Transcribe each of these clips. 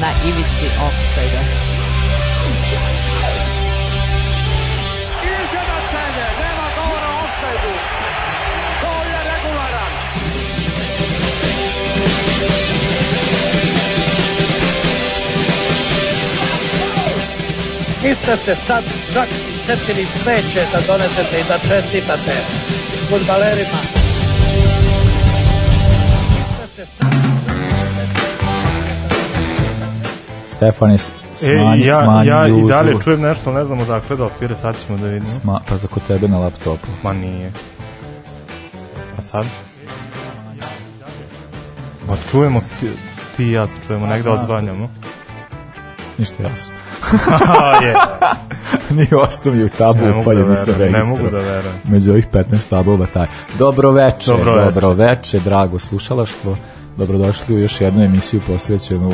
na ivici ofsajda. Niste se sad čak setili sveće da donesete i da čestitate futbalerima. Stefanis, smanji, e, ja, smanji ja ljuzu. i dalje čujem nešto, ne znamo odakle da opire, sad ćemo da vidimo. Sma, pa za kod tebe na laptopu. Ma nije. A sad? Ma čujemo se, ti, ti i ja se čujemo, negde odzvanjamo. Ništa jasno. je. Nije ostavio tabu ne upalje, da registro. Ne mogu da verujem. Među ovih 15 tabova taj. Dobro veče, dobro veče, dobro veče drago slušalaštvo. Dobrodošli u još jednu emisiju posvećenu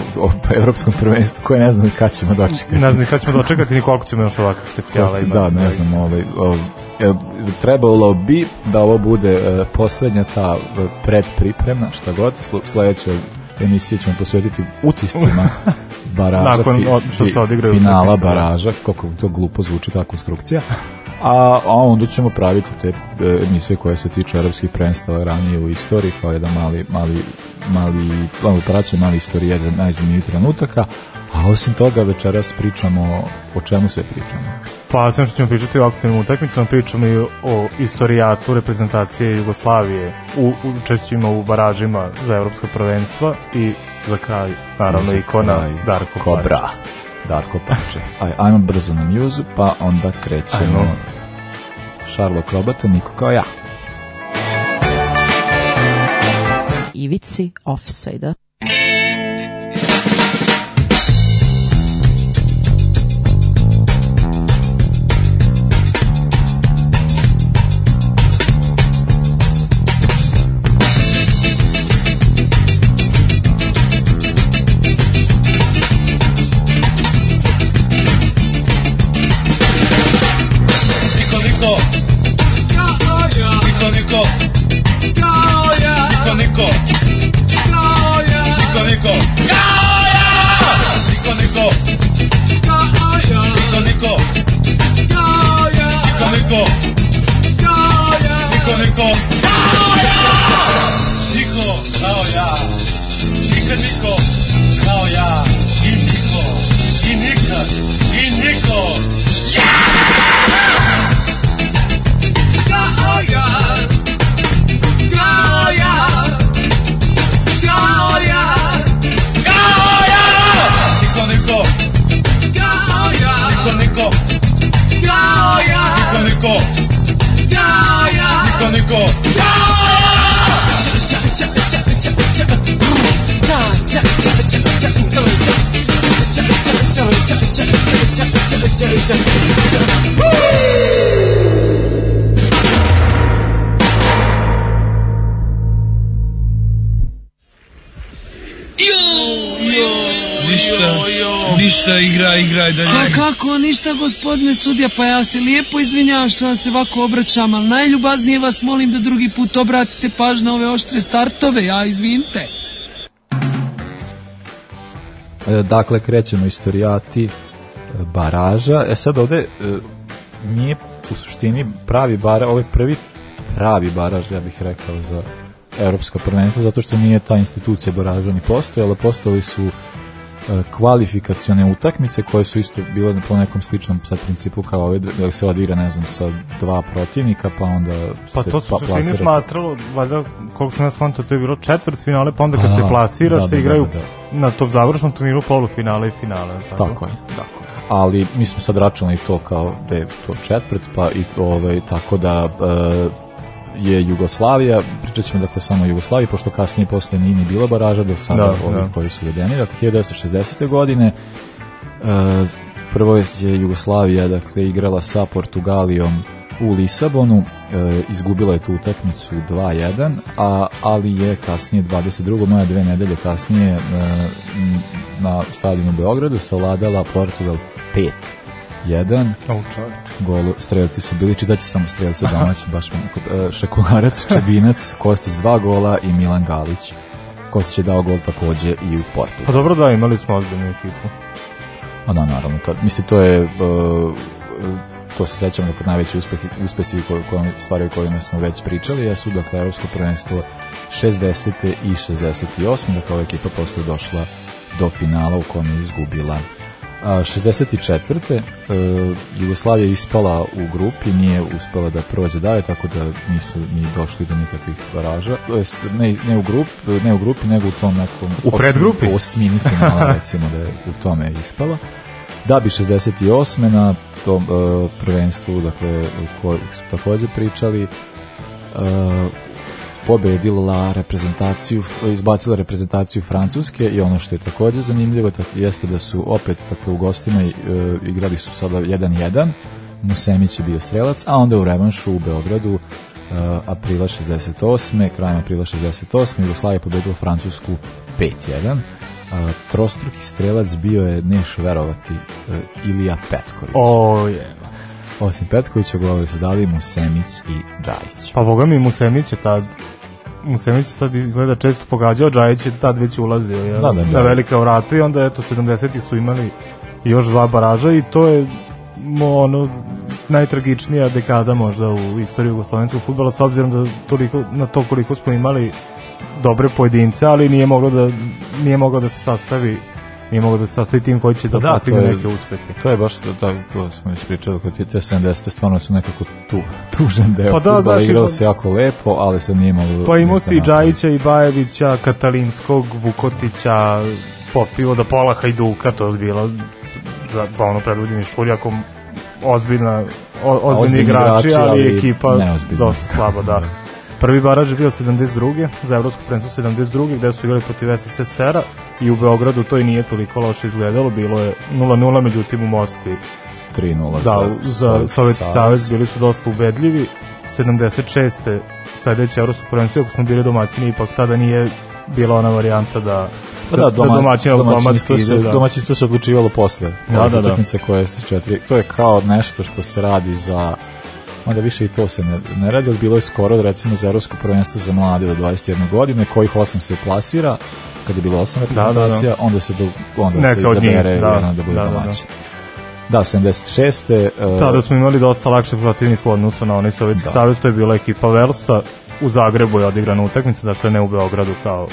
evropskom prvenstvu koje ne znam kad ćemo dočekati. Ne znam kad ćemo dočekati ni koliko ćemo još ovakve specijala imati. Da, da ne znam, ovaj, ovaj, trebalo bi da ovo bude e, poslednja ta e, predpriprema, šta god, sledeća emisija ćemo posvetiti utiscima baraža, Nakon, fi, što se finala da. baraža, koliko to glupo zvuči ta konstrukcija a, a onda ćemo praviti te e, emisije koje se tiču arapskih prvenstava ranije u istoriji, kao jedan mali, mali, mali, planu praćen, mali istorije, jedan najzanimljivih trenutaka, a osim toga večeras pričamo o čemu sve pričamo. Pa sam što ćemo pričati o aktivnim utakmicama, pričamo i o istorijatu reprezentacije Jugoslavije, u, učešćima u baražima za evropsko prvenstvo i za kraj, naravno, ikona Darko Kobra. Darko Pače. Aj, ajmo brzo na mjuzu, pa onda krećemo. Ajmo. Šarlo Krobata, niko kao ja. Ivici Offside-a. ništa, ništa igra, igra i dalje. A kako, ništa gospodine sudija, pa ja se lijepo izvinjavam što vam se ovako obraćam, ali najljubaznije vas molim da drugi put obratite paž na ove oštre startove, ja izvinite. E, dakle, krećemo istorijati e, baraža. E sad ovde e, nije u suštini pravi baraž, ovaj prvi pravi baraž, ja bih rekao, za evropska prvenstva, zato što nije ta institucija baraža ni postojala, postali su kvalifikacione utakmice koje su isto bile po nekom sličnom sad principu kao ove da se odigra ne znam sa dva protivnika pa onda pa se to su pa, suštini smatralo valjda koliko sam ja skonto to je bilo četvrt finale pa onda kad A, se plasiraš da, se da, da, igraju da, da. na tom završnom turniru polufinale i finale tako, tako je tako ali mi smo sad računali to kao da je to četvrt pa i ovaj tako da e, je Jugoslavija, pričat ćemo dakle samo o Jugoslaviji, pošto kasnije posle nije ni bilo baraža do sada da, ovih da. koji su uvedeni, dakle 1960. godine uh, prvo je Jugoslavija dakle igrala sa Portugalijom u Lisabonu, e, izgubila je tu utakmicu 2-1, a ali je kasnije 22. maja dve nedelje kasnije e, na stadionu u Beogradu savladala Portugal 5 1. Oh, Golu strelci su bili, čitaću samo strelce domaći, baš e, Šekularac, Čebinac, Kostić dva gola i Milan Galić. Kostić je dao gol takođe i u Portu. Pa dobro da, imali smo ozbiljnu ekipu. A da, naravno. To, mislim, to je... Uh, to se sećamo da kod najveći uspeh, uspesi koje, koje, stvari o kojima smo već pričali jesu dakle Evropsko prvenstvo 60. i 68. Dakle, ova ekipa posle došla do finala u kome je izgubila 64. Uh, e, Jugoslavija ispala u grupi, nije uspela da prođe dalje, tako da nisu ni došli do nikakvih baraža. To jest, Ne, ne, u grup, ne u grupi, nego u tom nekom... U predgrupi? Osmi, osmini finala, recimo, da je u tome ispala. Da bi 68. na tom uh, prvenstvu, dakle, kojeg su takođe pričali, uh, pobedila reprezentaciju, izbacila reprezentaciju Francuske i ono što je takođe zanimljivo tak, jeste da su opet dakle, u gostima e, igrali su sada 1-1, Musemić je bio strelac, a onda u revanšu u Beogradu Uh, aprila 68. krajem aprila 68. Jugoslavija je pobedila Francusku 5-1. Uh, e, trostruki strelac bio je neš verovati uh, Ilija Petković. O, oh, je. Osim Petkovića, govorili su dali Musemić i Džajić. Pa Boga mi Musemić je tad Musenović sad izgleda često pogađao, Džajić je tad već ulazio je, da, da, da, na velika vrata i onda eto 70 ti su imali još dva baraža i to je ono najtragičnija dekada možda u istoriji jugoslovenskog fudbala s obzirom da toliko na to koliko smo imali dobre pojedince, ali nije moglo da nije moglo da se sastavi nije mogu da sastavi tim koji će da, pa da postigne neke uspehe. To je baš, da, to smo već pričali, kod te 70. stvarno su nekako tu, tužan deo. Pa da, futbala, znaš, igrao pa- se jako lepo, ali se nije imalo... Pa imao si i Džajića i Bajevića, Katalinskog, Vukotića, popivo da pola Hajduka, to je bilo za da, ono predvođeni Šturjakom ozbiljna o, ozbiljni, ozbiljni igrači, igrači, ali, ali ekipa neozbiljna. dosta slaba, da. da. Prvi baraž je bio 72. za evropsko prvenstvo 72. gde su igrali protiv SSSR-a i u Beogradu to i nije toliko loše izgledalo, bilo je 0-0 međutim u Moskvi 3-0 da, za, za Sovjetski savez bili su dosta ubedljivi 76. sledeće evropsko prvenstvo ako smo bili domaćini ipak tada nije bila ona varijanta da Pa da, doma, da domaćin, domaćinstvo, se, da. domaćinstvo se odlučivalo posle. Da, da, da. Koje se četiri, to je kao nešto što se radi za onda više i to se ne, ne radi, ali bilo je skoro recimo za Evropsko prvenstvo za mlade do 21 godine, kojih osam se plasira, kad je bilo osam reprezentacija, da, da, da. onda se, do, onda Neka se izabere njih, da, da bude da, da, domaći. Da, da. E, da 76. Uh, Tada smo imali dosta lakše protivnik u odnosu na onaj Sovjetski da. savjez, to je bila ekipa Velsa, u Zagrebu je odigrana utakmica, dakle ne u Beogradu kao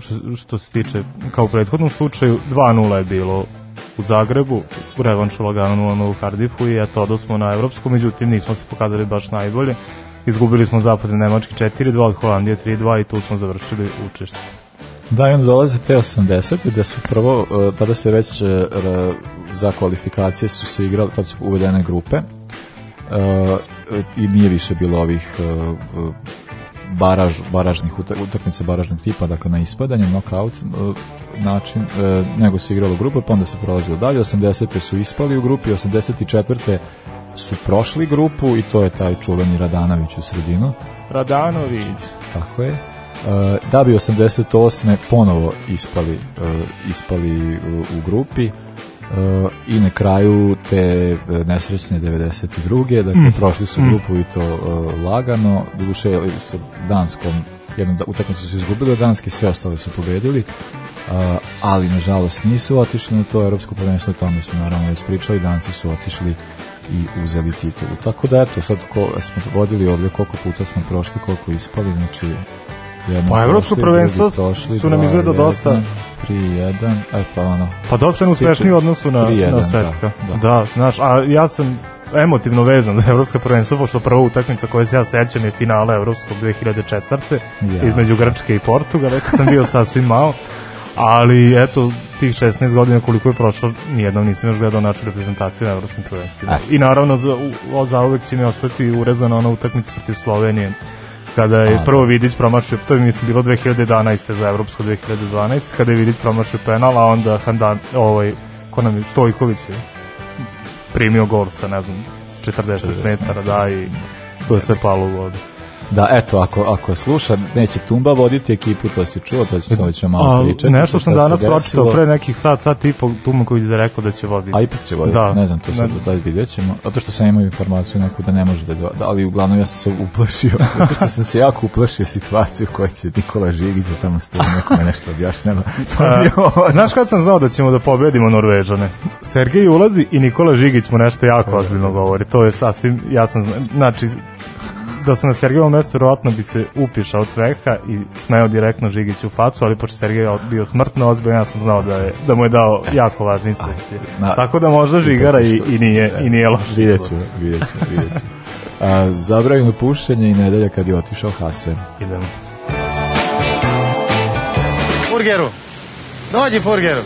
što, što se tiče kao u prethodnom slučaju, 2-0 je bilo u Zagrebu, revanš u laganu u Cardiffu i eto, odosmo na evropsku, međutim nismo se pokazali baš najbolje. Izgubili smo zapadne Nemačke 4-2 od Holandije 3-2 i tu smo završili učešće. Da, i onda dolaze te 80. gde su prvo, e, tada se već e, za kvalifikacije su se igrali, tada su uvedene grupe, e, i nije više bilo ovih baraž, baražnih utakmice baražnog tipa, dakle na ispadanje, knockout e, način, e, nego se igralo grupa, pa onda se prolazilo dalje, 80. su ispali u grupi, 84 su prošli grupu i to je taj čuveni Radanović u sredinu. Radanović. Znači, tako je. E, da bi 88. ponovo ispali, ispali u grupi Uh, i na kraju te e, nesrećne 92. Dakle, mm. prošli su mm. grupu i to e, lagano, doduše sa Danskom jednom da, utakmicu su izgubili, Danski sve ostale su pobedili, e, ali nažalost nisu otišli na to evropsko prvenstvo, o tome smo naravno ispričali, Danci su otišli i uzeli titulu. Tako da eto, sad ko, smo vodili ovdje koliko puta smo prošli, koliko ispali, znači Pa evropsko prvenstvo su nam izgleda dosta 3-1, e pa ono. Pa dosta uspešniji u odnosu na, na da, svetska. Da, da. da, znaš, a ja sam emotivno vezan za evropska prvenstva, pošto prva utakmica koja se ja sećam je finala evropskog 2004. Ja, između Grčke i Portugala, kad sam bio sasvim malo. Ali, eto, tih 16 godina koliko je prošlo, nijednom nisam još gledao našu reprezentaciju na evropskim prvenstvima. I naravno, za, za uvek će mi ostati urezana ona utakmica protiv Slovenije kada je A, da. prvo Vidić promašio, to je mislim bilo 2011. za Evropsko 2012. kada je Vidić promašio penal, a onda Handan, ovaj, ko nam je, Stojković je primio gol sa, ne znam, 40, 40 metara, da, i to je sve palo u vodu. Da, eto, ako, ako sluša, neće Tumba voditi ekipu, to si čuo, to ću, to ću malo A, Nešto sam danas pročitao, pre nekih sat, sat i pol, Tumaković da rekao da će voditi. A ipak će voditi, da. ne znam, to se da vidjet ćemo. Zato što sam imao informaciju neku da ne može da, da ali uglavnom ja sam se uplašio, zato što sam se jako uplašio situaciju koja će Nikola Žigić da tamo stoji, nekome nešto objašnjava. Znaš kad sam znao da ćemo da pobedimo Norvežane? Sergej ulazi i Nikola Žigić mu nešto jako da, da, ozbiljno da. govori, to je sasvim, ja sam, znači, da sam na Sergejevom mestu, verovatno bi se upišao od sveha i smeo direktno Žigić u facu, ali pošto Sergej je bio smrtno ozbiljno, ja sam znao da, je, da mu je dao e. jako važne instrukcije. Tako da možda Žigara i, i nije, e, i nije loš. Vidjet ćemo, vidjet ćemo, vidjet ćemo. A, zabravimo pušenje i nedelja kad je otišao Hase. Idemo. Furgeru, dođi Furgeru.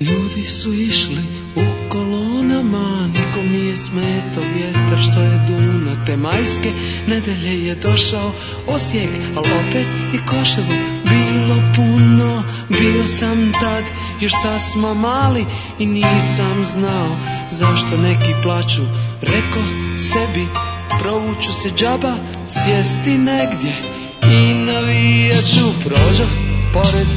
Ljudi su išli u kolo nije to vjetar što je duna te majske Nedelje je došao Osijek, al opet i Koševo Bilo puno, bio sam tad, još sad smo mali I nisam znao zašto neki plaću Reko sebi, provuću se džaba, sjesti negdje I navijaću prođo pored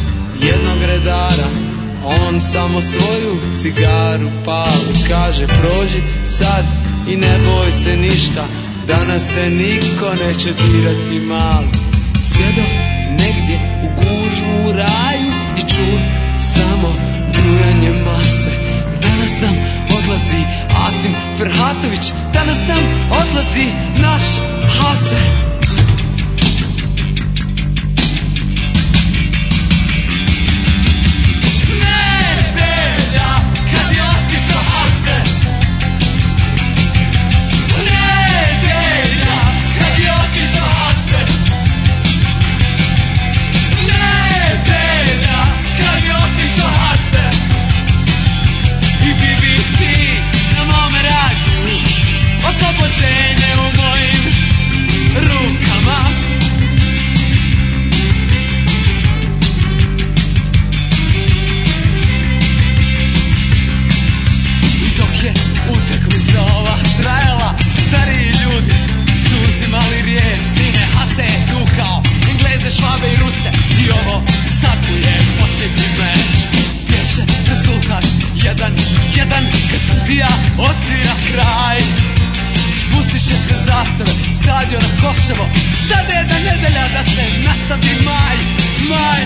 jednog redara On samo svoju cigaru pali Kaže prođi sad i ne boj se ništa Danas te niko neće dirati mali Sjedo negdje u gužu u raju I čuj samo brujanje mase Danas nam odlazi Asim Ferhatović Danas nam odlazi naš Hase kraj Spustiše se zastave, stadion na Koševo Stade jedna nedelja da se nastavi maj, maj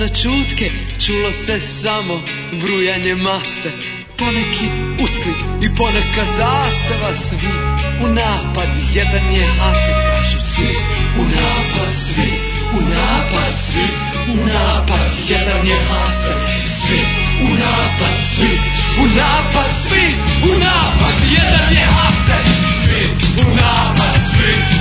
na čutke čulo se samo brujanje mase poneki usklik i poneka zastava svi u napad jedan je Hasan kažu svi u napad svi u napad svi u napad jedan je Hasan svi u napad svi u napad svi u napad jedan je Hasan svi u napad svi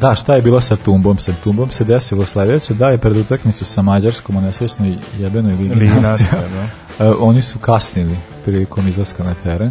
da, šta je bilo sa Tumbom? Sa Tumbom se desilo sledeće, da je pred utakmicu sa Mađarskom u nesrećnoj jebenoj ligi da. E, oni su kasnili prilikom izlaska na teren,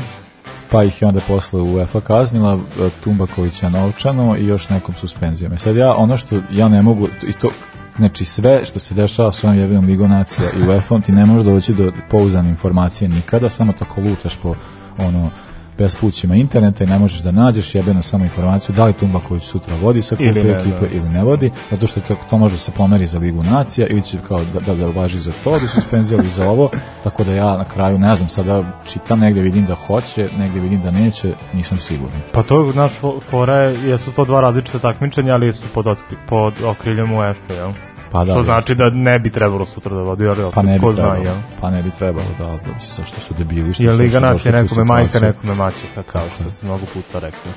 pa ih je onda posle UEFA kaznila e, Tumbakovića novčano i još nekom suspenzijom. E sad ja, ono što ja ne mogu, i to, znači sve što se dešava s ovom jebenom Ligom nacija i UEFA-om ti ne možeš doći do pouzdane informacije nikada, samo tako lutaš po ono bez pućima interneta i ne možeš da nađeš jebeno samo informaciju da li Tumbaković sutra vodi sa kupe ekipe da. ili ne vodi, zato što to, to može da se pomeri za Ligu nacija ili će kao da, da, da važi za to, da suspenzija ili za ovo, tako da ja na kraju ne znam sada čitam, negde vidim da hoće, negde vidim da neće, nisam siguran. Pa to je naš fora, jesu to dva različita takmičenja, ali su pod, pod okriljem UEFA, jel? Pa da, što znači da ne bi trebalo sutra da vodi Real. Pa ne bi trebalo. Zna, pa ne bi trebalo da, da mislim zašto su debili što. Jel Liga nacije nekome majka, nekome maćeha kao što se mnogo puta reklo.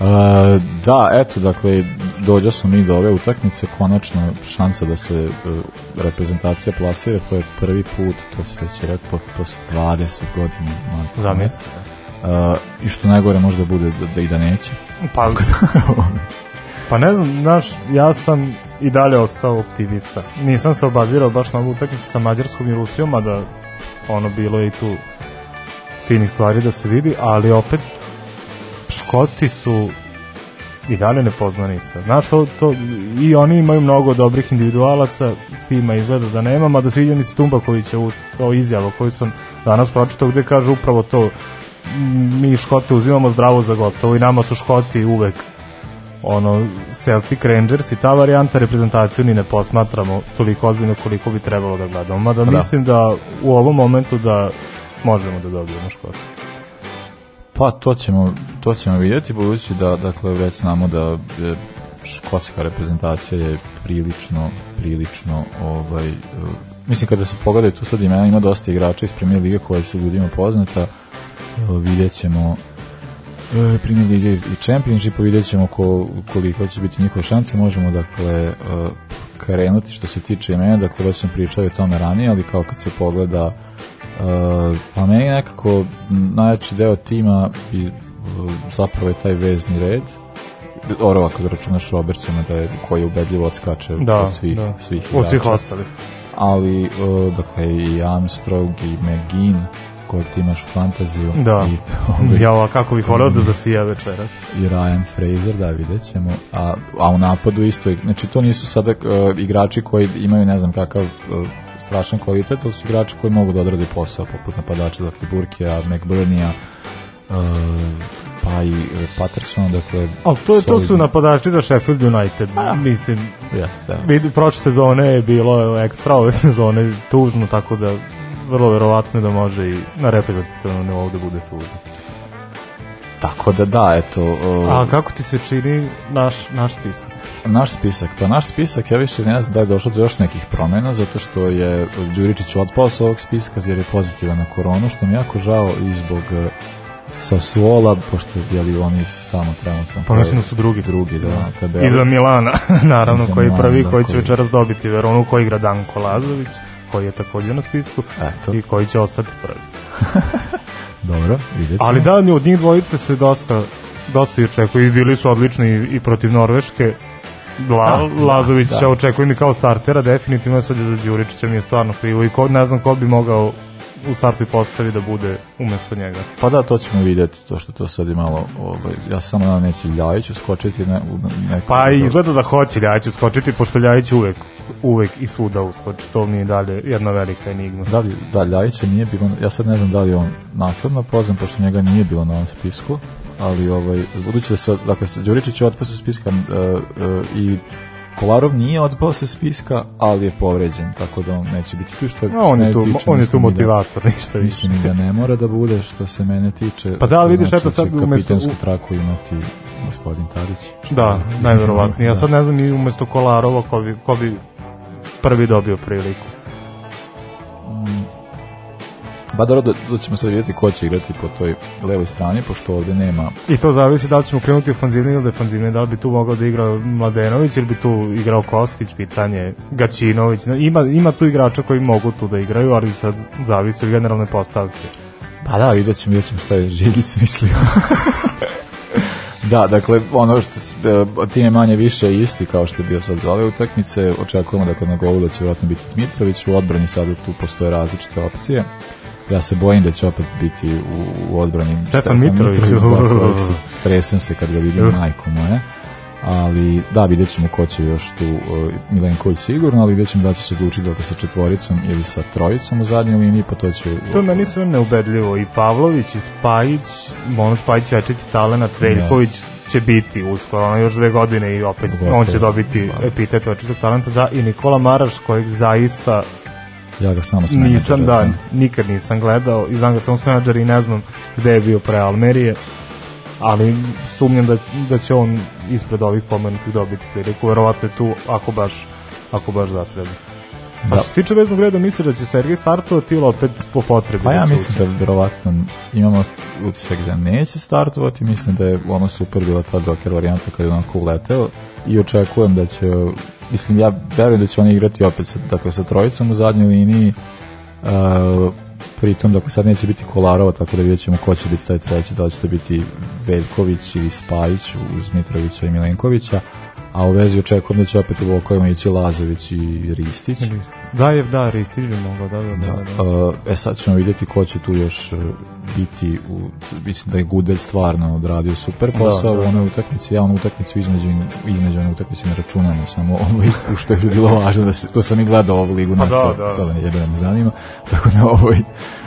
E, da, eto, dakle, dođo smo mi do ove utakmice, konačno šansa da se e, reprezentacija plasira, to je prvi put, to se već rekao, posle 20 godina. Zamislite. E, I što najgore može da bude da, da i da neće. Pa, da, pa ne znam, znaš, ja sam i dalje ostao optimista. Nisam se obazirao baš na utakmicu sa Mađarskom i Rusijom, a da ono bilo je i tu finih stvari da se vidi, ali opet Škoti su i dalje nepoznanica. Znaš, to, to, i oni imaju mnogo dobrih individualaca, tima izgleda da nema, mada sviđa mi se Tumbakovića u to izjavu koju sam danas pročitao gde kaže upravo to mi Škote uzimamo zdravo za gotovo i nama su Škoti uvek ono Celtic Rangers i ta varijanta reprezentaciju ni ne posmatramo toliko ozbiljno koliko bi trebalo da gledamo. Mada da. mislim da u ovom momentu da možemo da dobijemo Škotsku. Pa to ćemo, to ćemo vidjeti budući da dakle već znamo da škotska reprezentacija je prilično prilično ovaj mislim kada se pogledaju tu sad imena ima dosta igrača iz premier lige koja su ljudima poznata vidjet ćemo E, Premier Lige i Championship, vidjet ćemo ko, koliko će biti njihove šanse, možemo dakle e, krenuti što se tiče imena, dakle već sam pričao o tome ranije, ali kao kad se pogleda e, pa meni nekako najjači deo tima i zapravo je taj vezni red Orova kad računaš Robertsona da je, koji je ubedljivo odskače da, od svih, da. svih, od svih ostalih ali dakle i Armstrong i McGinn kojeg ti imaš u fantaziju. Da. I, ovaj, ja, kako bih voleo da zasija večeras. I Ryan Fraser, da, vidjet ćemo. A, a u napadu isto, znači to nisu sada uh, igrači koji imaju ne znam kakav uh, strašan kvalitet, ali su igrači koji mogu da odrade posao, poput napadača, dakle Burkija, McBurnija, uh, e, pa i Patterson, dakle... Ali to, je, to su napadači za Sheffield United, A, pa, da. mislim. Jeste, da. Prošle sezone je bilo ekstra, ove sezone tužno, tako da vrlo verovatno da može i na reprezentativnom nivou da bude tu. Tako da da, eto... Uh, A kako ti se čini naš, naš spisak? Naš spisak, pa naš spisak, ja više ne znam da je došlo do još nekih promena, zato što je Đuričić otpao sa ovog spiska jer je pozitivan na koronu, što mi jako žao i zbog e, sa Suola, pošto je jeli oni tamo sam Pa mislim da su drugi. Drugi, da. da tabeli. Iza Milana, naravno, Iza koji Milana, prvi, da, koji će koji... večeras dobiti Veronu, koji igra Danko Lazović koji je takođe na spisku Eto. i koji će ostati prvi. Dobro, vidjet ćemo. Ali da, od njih dvojice se dosta, dosta i očekuje i bili su odlični i protiv Norveške. La, da, da Lazović da, da. očekujem i kao startera, definitivno sad za da Đuričića mi je stvarno krivo i ko, ne znam ko bi mogao u startnoj postavi da bude umesto njega. Pa da, to ćemo videti, to što to sad je malo, ovaj, ja samo nadam da neće Ljajić uskočiti. Ne, ne, pa izgleda da hoće Ljajić uskočiti, pošto Ljajić uvek uvek i svuda uskoči, to mi je dalje jedna velika enigma. Da li, da, Ljajića nije bilo, ja sad ne znam da li on nakladno pozvan, pošto njega nije bilo na ovom spisku, ali ovaj, budući da se, dakle, Đuričić je otpao sa spiska uh, uh, i Kolarov nije otpao sa spiska, ali je povređen, tako da on neće biti tu što No, on je tu, tiče, on je tu motivator, da, ništa više. Mislim da ne mora da bude, što se mene tiče. Pa da, vidiš, znači, eto sad umesto... Kapitensku u... traku imati gospodin Tarić. Da, da, najverovatnije. Ja da. sad ne znam ni umesto Kolarova ko bi, ko bi prvi dobio priliku. Mm. Ba dobro, da, da ćemo sad vidjeti ko će igrati po toj levoj strani, pošto ovde nema... I to zavisi da li ćemo krenuti ofanzivni ili defanzivni, da li bi tu mogao da igra Mladenović ili bi tu igrao Kostić, pitanje Gaćinović, ima, ima tu igrača koji mogu tu da igraju, ali sad zavisi od generalne postavke. Pa da, vidjet ćemo, vidjet ćemo šta je Žiljic mislio. Da, dakle, ono što e, tim je manje više isti kao što je bio sad za ove utakmice. Očekujemo dakle na golu da će vjerojatno biti Dmitrović. U odbrani sada tu postoje različite opcije. Ja se bojim da će opet biti u, u odbrani Stefan Mitrović. Da, Tresem se kad ga vidim, majko moja ali da, vidjet ćemo ko će još tu e, Milenković sigurno, ali vidjet ćemo da će se odlučiti da sa četvoricom ili sa trojicom u zadnjoj liniji, pa to će... To meni sve neubedljivo, i Pavlović, i Spajić, ono Spajić jačiti talenat, Veljković, ne da. će biti uskoro, ono još dve godine i opet Gotovo. on će dobiti epitet očitog talenta, da, i Nikola Maraš kojeg zaista ja ga samo nisam, da, da, nikad nisam gledao i znam ga samo s menadžera i ne znam gde je bio pre Almerije ali sumnjam da, da će on ispred ovih pomenutih dobiti priliku, verovatno je tu ako baš, ako baš zatreba. Da. A što se tiče veznog reda, misliš da će Sergej startovati ili opet po potrebi? Pa ja da mislim da verovatno imamo utisak da neće startovati, mislim da je ono super bila ta Joker varijanta kada je onako uleteo i očekujem da će, mislim ja verujem da će oni igrati opet sa, dakle, sa trojicom u zadnjoj liniji, uh, pritom dok sad neće biti Kolarova, tako da vidjet ćemo ko će biti taj treći, da li će to biti Veljković ili Spajić uz Mitrovića i Milenkovića, a u vezi očekujem da će opet u Volkovima ići Lazović i Ristić. Ristić. Da, je, da, Ristić bi mogao, da, da, da. da. da, da. E sad ćemo vidjeti ko će tu još e, biti, u, mislim da je Gudelj stvarno odradio super da, posao da, da, da. u onoj utakmici, ja onu utakmicu između, između one utakmice ne računam, samo ovaj, što je bilo važno, da se, to sam i gledao ovu ligu na da, da. to me jebe me zanima, tako da ovaj,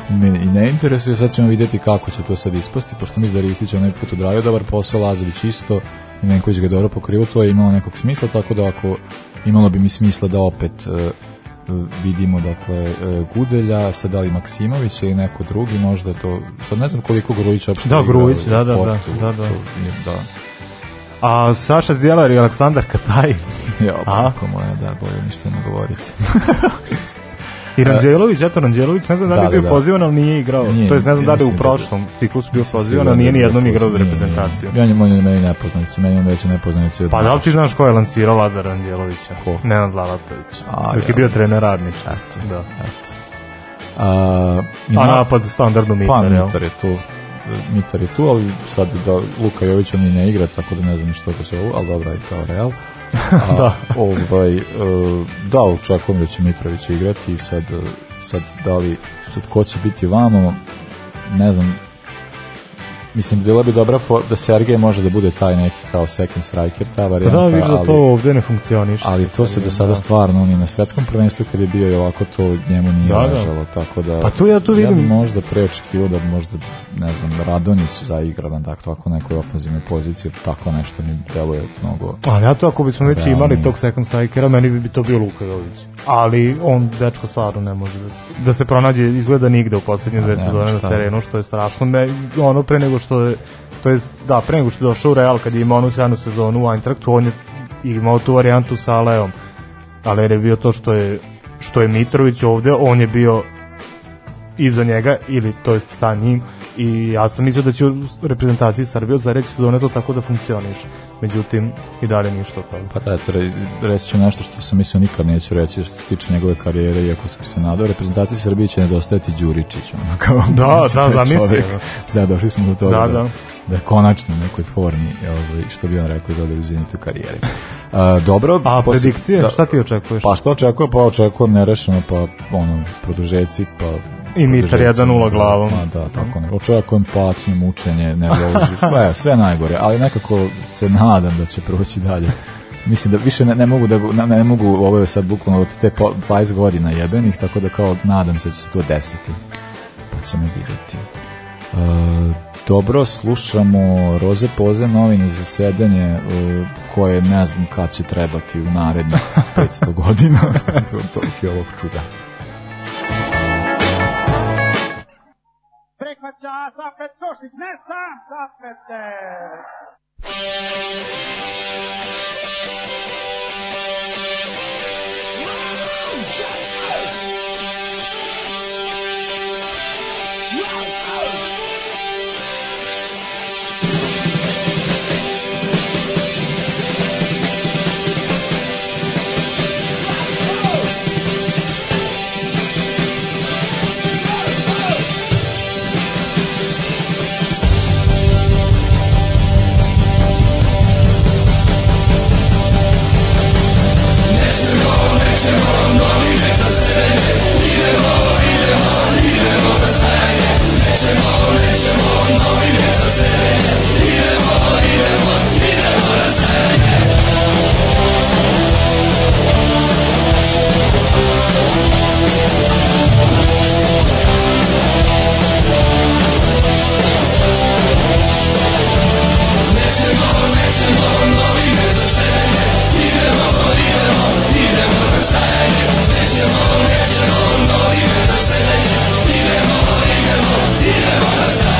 me i ne interesuje, sad ćemo vidjeti kako će to sad ispasti, pošto mislim da Ristić onaj put odradio dobar posao, Lazović isto, Milenković ga dobro pokrivo, to je imalo nekog smisla, tako da ako imalo bi mi smisla da opet e, vidimo dakle e, Gudelja, sad da li Maksimović ili neko drugi, možda to, sad ne znam koliko Grujić uopšte da, Grujić, da, da, da, da, da. da. A Saša Zjelar i Aleksandar Kataj. ja, opako moja, da, bolje ništa ne govoriti. I Ranđelović, eto Ranđelović, ne znam da li da, je bio da, da. pozivan, ali nije igrao. Nije, to jest ne znam da li je u prošlom ciklusu bio pozivan, ali nije ni jednom igrao za reprezentaciju. Ja njemu on je meni nepoznanicu, meni on veće nepoznanicu. Pa da li ti znaš ko je lansirao Lazar Ranđelovića? Ko? Nenad Lalatović. Dok je bio trener radnik. Da. A, ima, a napad standardno Mitar, pa, Mitar je tu Mitar je tu, ali sad da Luka Jović on i ne igra, tako da ne znam što to se ovo, ali dobro je kao Real. da. A, ovaj, e, da, očekujem da će Mitrović igrati sad, e, sad da li, sad ko će biti vamo, ne znam, Mislim, bila bi dobra for, da Sergej može da bude taj neki kao second striker, ta pa da, varijanta. Da, vidiš da to ovde ne funkcioniš. Ali to se do sada da. stvarno, on je na svetskom prvenstvu kad je bio i ovako to njemu nije da, da. ležalo, da. tako da... Pa tu ja tu vidim... Ja bi možda preočekivao da možda, ne znam, Radonjić zaigra na tako, tako nekoj ofenzivnoj poziciji, tako nešto mi deluje mnogo... Pa ja to ako bismo već imali tog second strikera, meni bi to bio Luka Jović. Ali on, dečko, stvarno ne može da se, da se pronađe, izgleda nigde u poslednje pa dve sezone na terenu, što je strašno. Ne, ono pre nego što je to je da pre nego što je došao u Real kad je imao onu sjajnu sezonu u Eintrachtu on je imao tu varijantu sa Aleom Aler je bio to što je što je Mitrović ovde on je bio iza njega ili to jest sa njim i ja sam mislio da će u reprezentaciji Srbije za reći se to tako da funkcioniš. Međutim, i dalje ništa od toga. Pa da, re, reći ću nešto što sam mislio nikad neću reći što se tiče njegove karijere, iako sam se nadao. Reprezentaciji Srbije će nedostajati Đuričić. Ono, kao, da, da, zamislio. Da, došli smo do toga. Da, da, da. da je konačno u nekoj formi, ovaj, što bi on rekao, da je u zenitu karijere. A, dobro. A predikcije? Da, šta ti očekuješ? Pa što očekujem? Pa očekujem nerešeno, pa ono, produžeci, pa I Mitar 1-0 glavom. Pa, da, tako ne. Očekujem patnju, mučenje, nervozu, sve, sve najgore, ali nekako se nadam da će proći dalje. Mislim da više ne, ne mogu da ne, ne mogu ovo je sad bukvalno od te 20 godina jebenih, tako da kao nadam se da će se to desiti. Pa ćemo vidjeti. Uh, e, dobro, slušamo Roze Poze novine za sedanje e, koje ne znam kad će trebati u narednih 500 godina. to je ovog čuda. Stop, up with Stop.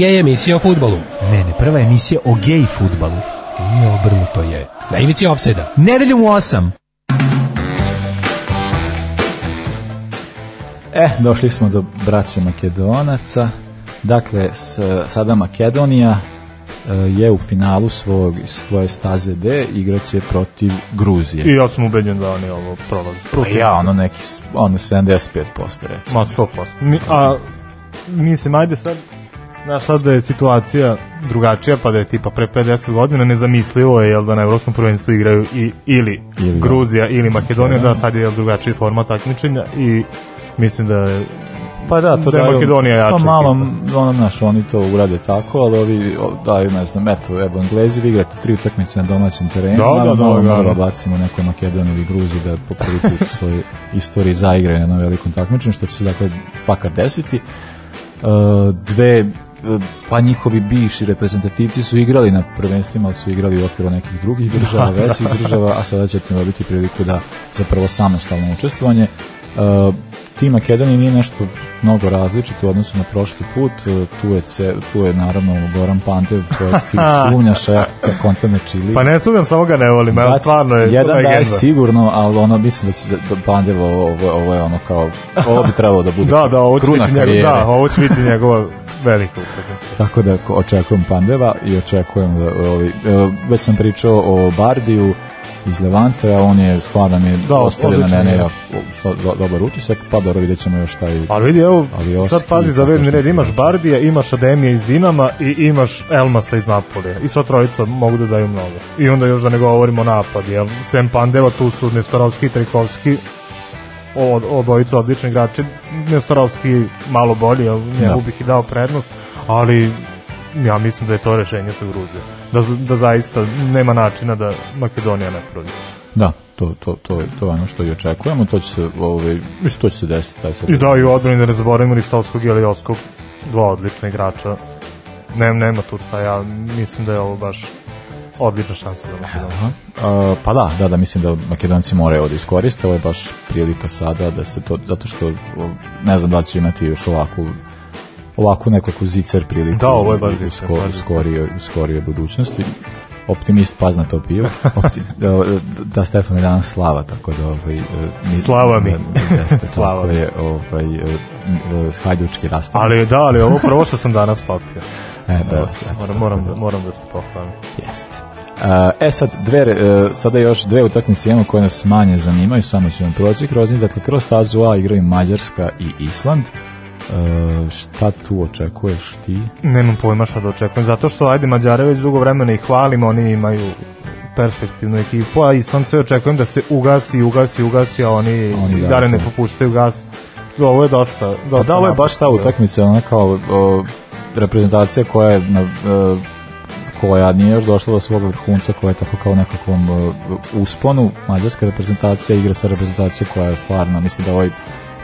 gej emisija o futbolu. Ne, ne, prva emisija o gej futbalu. Nije obrnuto je. Na ivici ofseda. Nedeljom u 8. E, došli smo do braća Makedonaca. Dakle, s, sada Makedonija e, je u finalu svog, svoje staze D igraće protiv Gruzije. I ja sam ubeđen da oni ovo prolaze. Pa ja, ono neki, ono 75% recimo. Ma 100%. Mi, a, mislim, ajde sad, našla da je situacija drugačija, pa da je tipa pre 50 godina nezamislivo je jel, da na Evropskom prvenstvu igraju i, ili, ili da. Gruzija ili Makedonija, da, da sad je jel, drugačiji format takmičenja i mislim da je Pa da, to da je Makedonija jača. Pa malo, onam naš, oni to urade tako, ali ovi daju, ne znam, eto, evo, Englezi vi igrate tri utakmice na domaćem terenu, da, malo, da, malo, da, malo, da. da. bacimo nekoj Makedoniji ili Gruziji da po prvi put u svojoj istoriji zaigraju na velikom takmičenju, što će se, dakle, fakat desiti. Uh, dve pa njihovi bivši reprezentativci su igrali na prvenstvima, ali su igrali u okviru nekih drugih država, da. većih država, a sada ćete imati priliku da za prvo samostalno učestvovanje Uh, e, tim Makedonije nije nešto mnogo različito u odnosu na prošli put. E, tu je, ce, tu je naravno Goran Pandev koji ti sumnjaš ja, kontane Čili. Pa ne sumnjam, samo ga ne volim. Ja, stvarno je jedan legenda. da je sigurno, ali ono, mislim da će da, da Pandev ovo, ovo je ono kao ovo bi trebalo da bude da, da, ovo će kruna biti njegov, Da, ovo će biti njegova velika utakmica. Tako da očekujem Pandeva i očekujem da ovi, e, već sam pričao o Bardiju, iz Levante, on je stvarno mi je da, ostavio na mene dobar utisak, pa dobro vidjet ćemo još taj... Ali vidi, evo, avioski, sad pazi za vezni red, imaš Bardija, imaš Ademija iz Dinama i imaš Elmasa iz Napolija. I sva trojica mogu da daju mnogo. I onda još da ne govorimo napad, jel? Sem Pandeva, tu su Nestorovski i Trikovski, od, obojica odlični igrači. Nestorovski malo bolji, jel? Njemu da. bih i dao prednost, ali ja mislim da je to rešenje sa Gruzijom. Da, da zaista nema načina da Makedonija ne prođe. Da, to, to, to, to je ono što i očekujemo, to će se, ovaj, mislim, to će se desiti. Taj sad I da, i u odbrani da ne zaboravimo Ristovskog i Elijovskog, dva odlična igrača. Nem, nema tu šta, ja mislim da je ovo baš odlična šansa za Makedoniju. pa da, da, da, mislim da Makedonci moraju ovde da iskoriste, ovo je baš prilika sada da se to, zato što ne znam da će imati još ovakvu ovako nekako zicer priliku da, ovo je baš u, skor, u, skorije, u skorije budućnosti optimist pazna to pio Optim, da, da Stefan je danas slava tako da ovaj, e, mi, slava mi da, da, jeste, slava tako je, ovaj, e, e, hajdučki rastav ali da, ali ovo prvo što sam danas popio. e, da, moram, moram, da, moram da se pohvalim jeste e sad dve, sada još dve utakmice imamo koje nas manje zanimaju, samo ću vam proći kroz njih, dakle kroz stazu A igraju Mađarska i Island E, šta tu očekuješ ti? Nemam pojma šta da očekujem, zato što ajde Mađare već dugo vremena ih hvalimo, oni imaju perspektivnu ekipu, a Island sve očekujem da se ugasi, ugasi, ugasi, a oni, oni da, ne popuštaju gas. Ovo je dosta, dosta pa da, ovo je baš ta utakmica, ona kao o, reprezentacija koja je na, o, e, koja nije još došla do svog vrhunca, koja je tako kao nekakvom uh, usponu. Mađarska reprezentacija igra sa reprezentacijom koja je stvarno, mislim da ovaj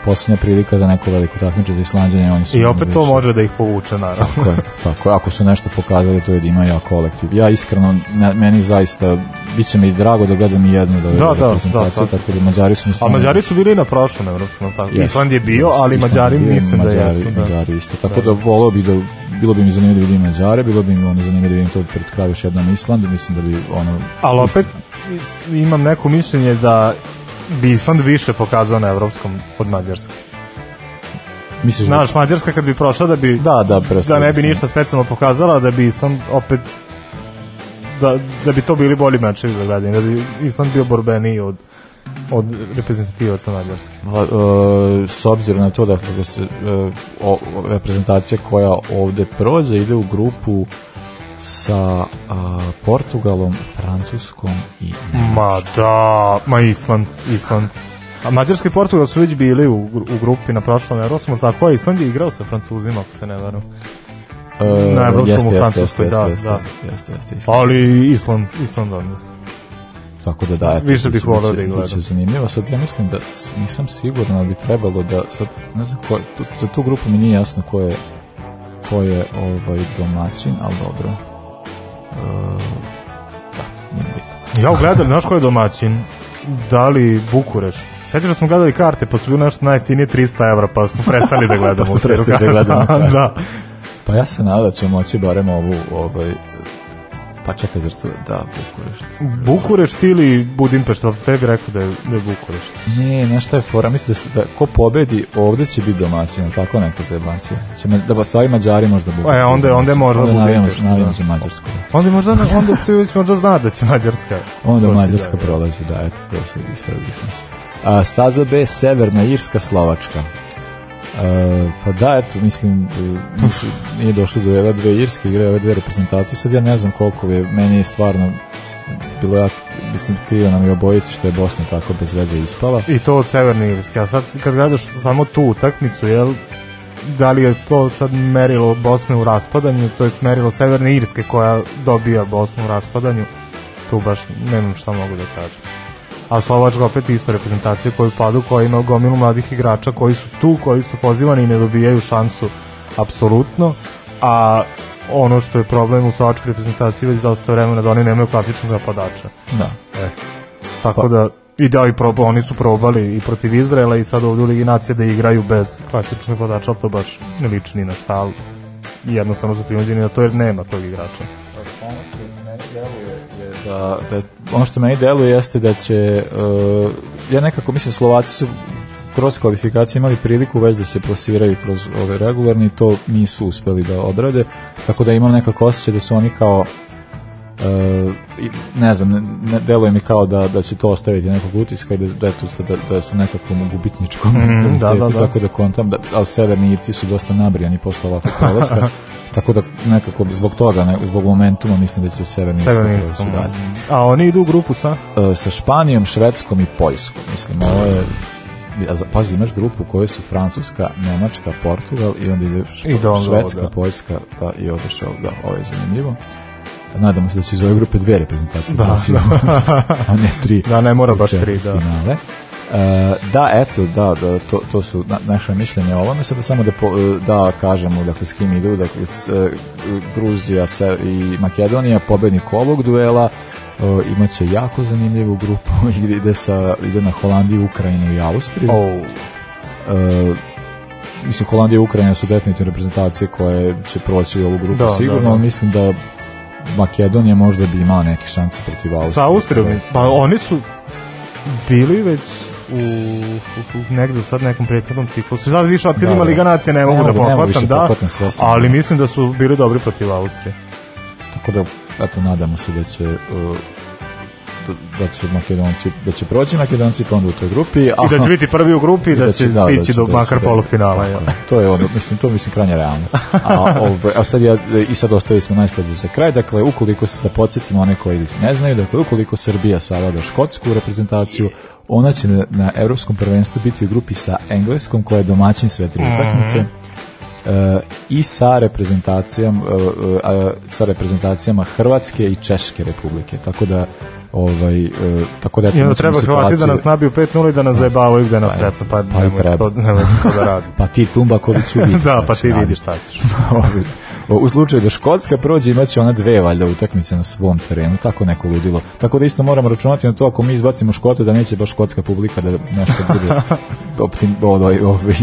posljednja prilika za neko veliko takmiče za Islanđanje. Oni su I opet to može da ih povuče, naravno. Tako je, tako Ako su nešto pokazali, to je da ima ja kolektiv. Ja iskreno, meni zaista, bit će mi drago da gledam i jednu da, da, da, da, da tako da Mađari su... A Mađari su bili na prošlom evropskom, tako. Yes. Island je bio, ali Island Mađari bio, mislim da Mađari, da jesu. Da. isto, tako da, da volao bi da bilo bi mi zanimljivo da vidim Mađare, bilo bi mi ono zanimljivo da vidim to pred kraju još jednom Island, mislim da bi ono... Ali opet mislim, imam neko mišljenje da bi Island više pokazao na evropskom od Mađarske. Misliš da- Znaš, da... Mađarska kad bi prošla da bi da, da, da ne bi ništa specijalno pokazala, da bi Island opet da, da bi to bili bolji mečevi za gledanje, da bi Island bio borbeniji od od reprezentativaca Mađarske. E, s obzirom na to dakle, da se e, o, reprezentacija koja ovde prođe ide u grupu sa a, Portugalom, Francuskom i Nemačkom. Ma da, ma Island, Island. A Mađarska i Portugal su već bili u, u grupi na prošlom Eurosmu, tako je Island je igrao sa Francuzima, ako se ne varam. E, na Eurosmu u Francuskoj, da, jeste, da. Jeste, jeste, Island. Ali Island, Island da tako da da, eto, više bih volao da gledam. Biće zanimljivo, sad ja mislim da nisam siguran, ali bi trebalo da, sad ne znam ko, tu, za tu grupu mi nije jasno ko je ko je ovaj domaćin, ali dobro. Uh, da, nije bitno. Ja gledali, znaš ko je domaćin? Da li Bukureš? Sećaš da smo gledali karte, pa su bilo nešto najjeftinije 300 evra, pa smo prestali da gledamo. pa smo prestali da gledamo. Da. da. Pa ja se nadam da ćemo moći barem ovu ovaj, Pa čekaj, zar to da, Bukurešt. Bukurešt ili Budimpešt, ali te bih rekao da je, da je Bukurešt. Ne, znaš šta je fora, mislim da, su, da ko pobedi, ovde će biti domaćin, ali tako neka zajebancija. Će me, da vas stvari Mađari možda budu. E, onda, onda je možda onda Budimpešta. Da. Onda navijamo se Mađarsku. Da. Onda, možda, onda se već možda zna da će Mađarska. Onda Mađarska da, prolazi, da, eto, to se ispravili smo se. A, staza B, Severna Irska, Slovačka. Uh, pa da, eto, mislim, eh, mislim nije došlo do ove dve irske igre, ove dve reprezentacije, sad ja ne znam koliko je, meni je stvarno bilo ja, mislim, krivo nam je obojice što je Bosna tako bez veze ispala. I to od Severne Irske, a sad kad gledaš samo tu utakmicu, jel, da li je to sad merilo Bosne u raspadanju, to je merilo Severne Irske koja dobija Bosnu u raspadanju, tu baš nemam šta mogu da kažem a Slovačka opet isto reprezentacija koju padu, koja ima gomilu mladih igrača koji su tu, koji su pozivani i ne dobijaju šansu apsolutno, a ono što je problem u slovačkoj reprezentaciji već dosta vremena da oni nemaju klasičnog napadača. Da. E, tako pa. da i da i proba, oni su probali i protiv Izraela i sad ovdje u Ligi Nacije da igraju bez klasičnog napadača, ali to baš ne liči ni na stav. Jednostavno su primuđeni na da to jer nema tog igrača. što da, da ono što meni deluje jeste da će uh, ja nekako mislim Slovaci su kroz kvalifikacije imali priliku već da se plasiraju kroz ove regularni to nisu uspeli da odrade tako da imam nekako osjećaj da su oni kao E, ne znam, ne, deluje mi kao da, da će to ostaviti nekog utiska i da, da, da, da su nekakvom gubitničkom mm, da, da, da, tako da kontam, da, ali severni Irci su dosta nabrijani posle ovakvog prolaska. Tako da nekako zbog toga, ne, zbog momentuma mislim da će Severni Irska dalje. A oni idu u grupu sa? E, sa Španijom, Švedskom i Poljskom. Mislim, ovo je pazi, imaš grupu u kojoj su Francuska, Nemačka, Portugal i onda ide I Švedska, Poljska da, i odešao, da, ovo je zanimljivo nadamo se da će iz ove grupe dve reprezentacije. Da, da. a ne tri. Da, ne mora baš tri, da. Finale. E, da, eto, da, da to, to su na, naše mišljenje o ovome, sada samo da, po, e, da kažemo dakle, s kim idu, dakle, s, e, Gruzija sa, i Makedonija, pobednik ovog duela, e, imaće jako zanimljivu grupu i ide, sa, ide na Holandiju, Ukrajinu i Austriju. Oh. E, mislim, Holandija i Ukrajina su definitivno reprezentacije koje će proći ovu grupu da, sigurno, da, da. mislim da Makedonija možda bi imala neke šanse protiv Austrije. Sa Austrijom, da. pa oni su bili već u, u, negde sad nekom prethodnom ciklusu. Sad više otkad da, ima da. Liga Nacije ne, ne mogu da, da pohvatam, da, ali mislim da su bili dobri protiv Austrije. Tako da, eto, nadamo se da će uh, da će Makedonci, da će proći Makedonci pa onda u toj grupi. A, I da će biti prvi u grupi da, da će da, stići da, do makar polufinala. Ja. To je ono, mislim, to mislim krajnje realno. A, ov, ovaj, a sad ja, i sad ostavili smo najslađe za kraj, dakle, ukoliko se, da podsjetimo one koji ne znaju, dakle, ukoliko Srbija savlada škotsku reprezentaciju, ona će na, na evropskom prvenstvu biti u grupi sa Engleskom, koja je domaćin sve tri mhm. utakmice. Mm -hmm. Uh, i sa reprezentacijom uh, uh, sa reprezentacijama Hrvatske i Češke republike. Tako da Ovaj, e, tako da eto, ja, treba hvati da nas nabiju 5-0 i da nas zajebavaju gde nas sretno, pa, pa, pa nemoj, treba. to, nemoj to da radi. pa ti Tumbakoviću vidiš. da, pa znači, ti vidiš šta ćeš. u slučaju da Škotska prođe imaće ona dve valjda utakmice na svom terenu, tako neko ludilo. Tako da isto moramo računati na to ako mi izbacimo Škotu da neće baš škotska publika da nešto bude optim, ovaj, ovaj,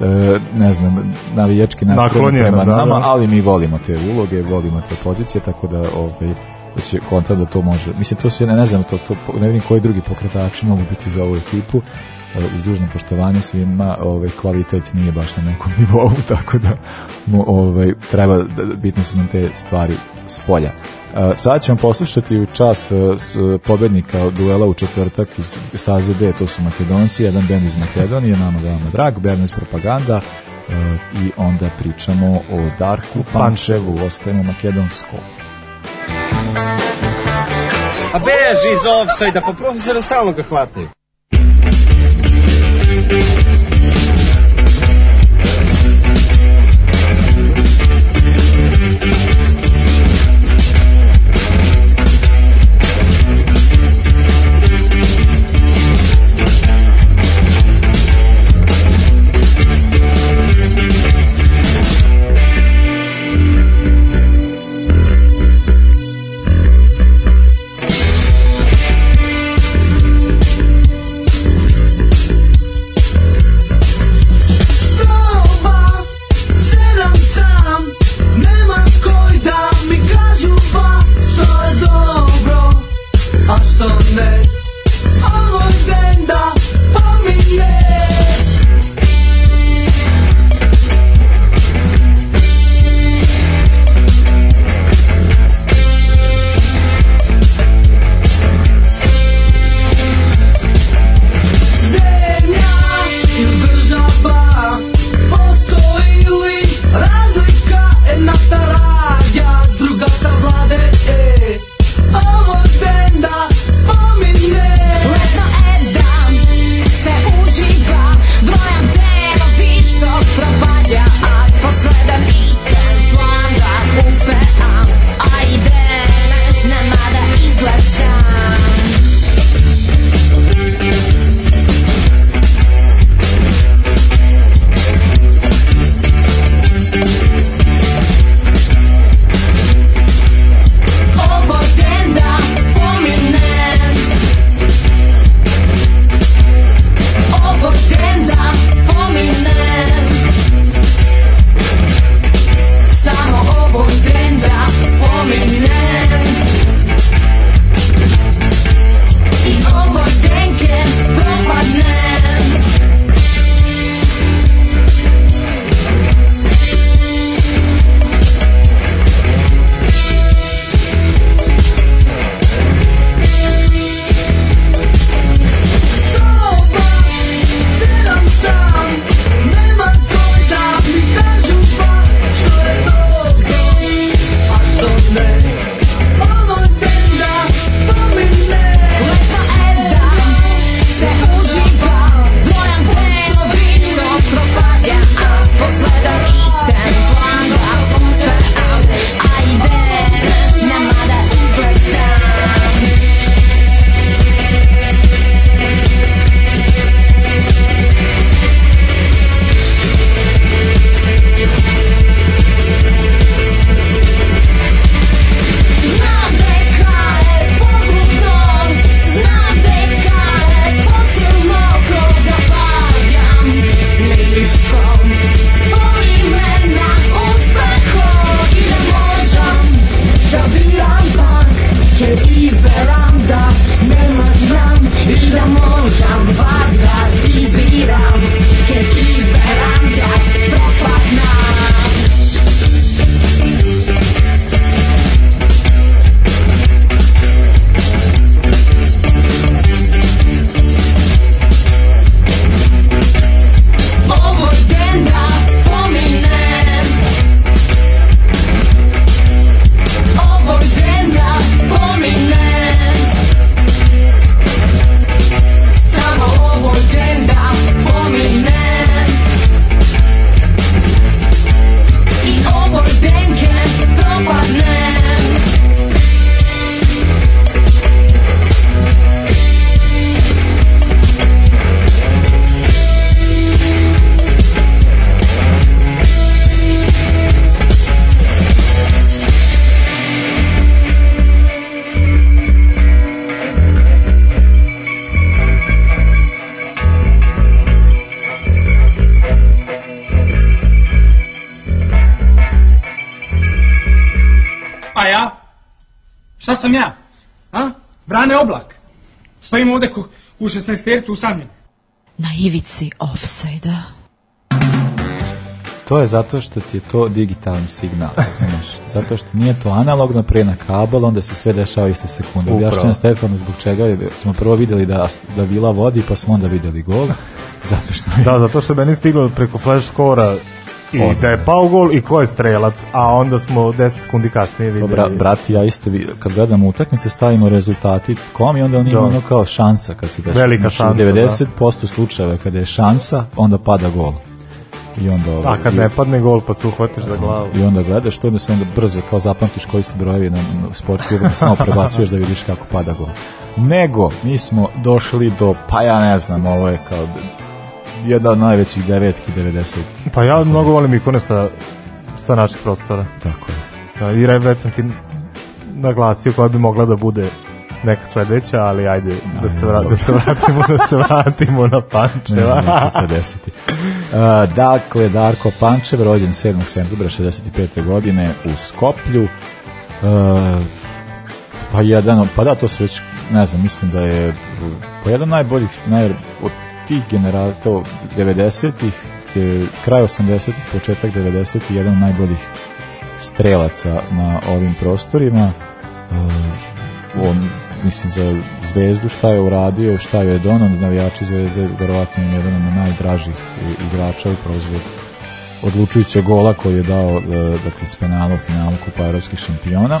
e, ne znam, navijački nastrojen prema da, nama, da. ali mi volimo te uloge, volimo te pozicije, tako da ovaj, ako će konta da to može. Mislim, to se ja ne znam, to, to, ne vidim koji drugi pokretač mogu biti za ovu ekipu, uz dužno poštovanje svima, ovaj kvalitet nije baš na nekom nivou, tako da ovaj treba da, da, bitno su nam te stvari s polja. E, Sada ćemo poslušati u čast e, e, pobednika duela u četvrtak iz staze B, to su Makedonci, jedan bend iz Makedonije, nama veoma drag, Bernes Propaganda, i onda pričamo o Darku Pančevu, ostajemo makedonsko. A beži iz offside-a, pa profesora stalno ga hvataju. ovde u 16 tercu usamljen. Na ivici offside-a. To je zato što ti je to digitalni signal, razumiješ? Zato što nije to analogno prije na kabel, onda se sve dešava iste sekunde. Objašnjam Stefanu zbog čega je, smo prvo videli da, da Vila vodi, pa smo onda videli gol. Zato što... je... da, zato što meni stiglo preko flash skora i da je pao gol i ko je strelac, a onda smo 10 sekundi kasnije videli. Bra, brati, ja isto, vi, kad gledamo utakmice, stavimo rezultati kom i onda oni imaju da. kao šansa kad se dešava. Velika znači, šansa, 90% da. slučajeva kada je šansa, onda pada gol i onda ovaj, a kad ne padne gol pa se uhvatiš za glavu i onda gledaš to i onda brzo kao zapamtiš koji ste brojevi na, na sport klubu da samo prebacuješ da vidiš kako pada gol nego mi smo došli do pa ja ne znam ovo je kao jedna od najvećih devetki 90. Pa ja mnogo volim ikone sa, sa naših prostora. Tako je. Da, I već sam ti naglasio koja bi mogla da bude neka sledeća, ali ajde da se, vra, da se vratimo da se vratimo na Pančeva. Ne, ne, uh, dakle, Darko Pančev, rođen 7. septembra 65. godine u Skoplju. Uh, pa jedan, pa da, to se već, ne znam, mislim da je po jedan najboljih, naj, od tih generatora 90-ih, e, kraj 80-ih, početak 90-ih, jedan od najboljih strelaca na ovim prostorima. E, on, mislim, za zvezdu šta je uradio, šta je donao, navijači zvezde, verovatno je jedan od najdražih igrača upravo zbog odlučujućeg gola koji je dao e, dakle, s penala u finalu Kupa Evropskih šampiona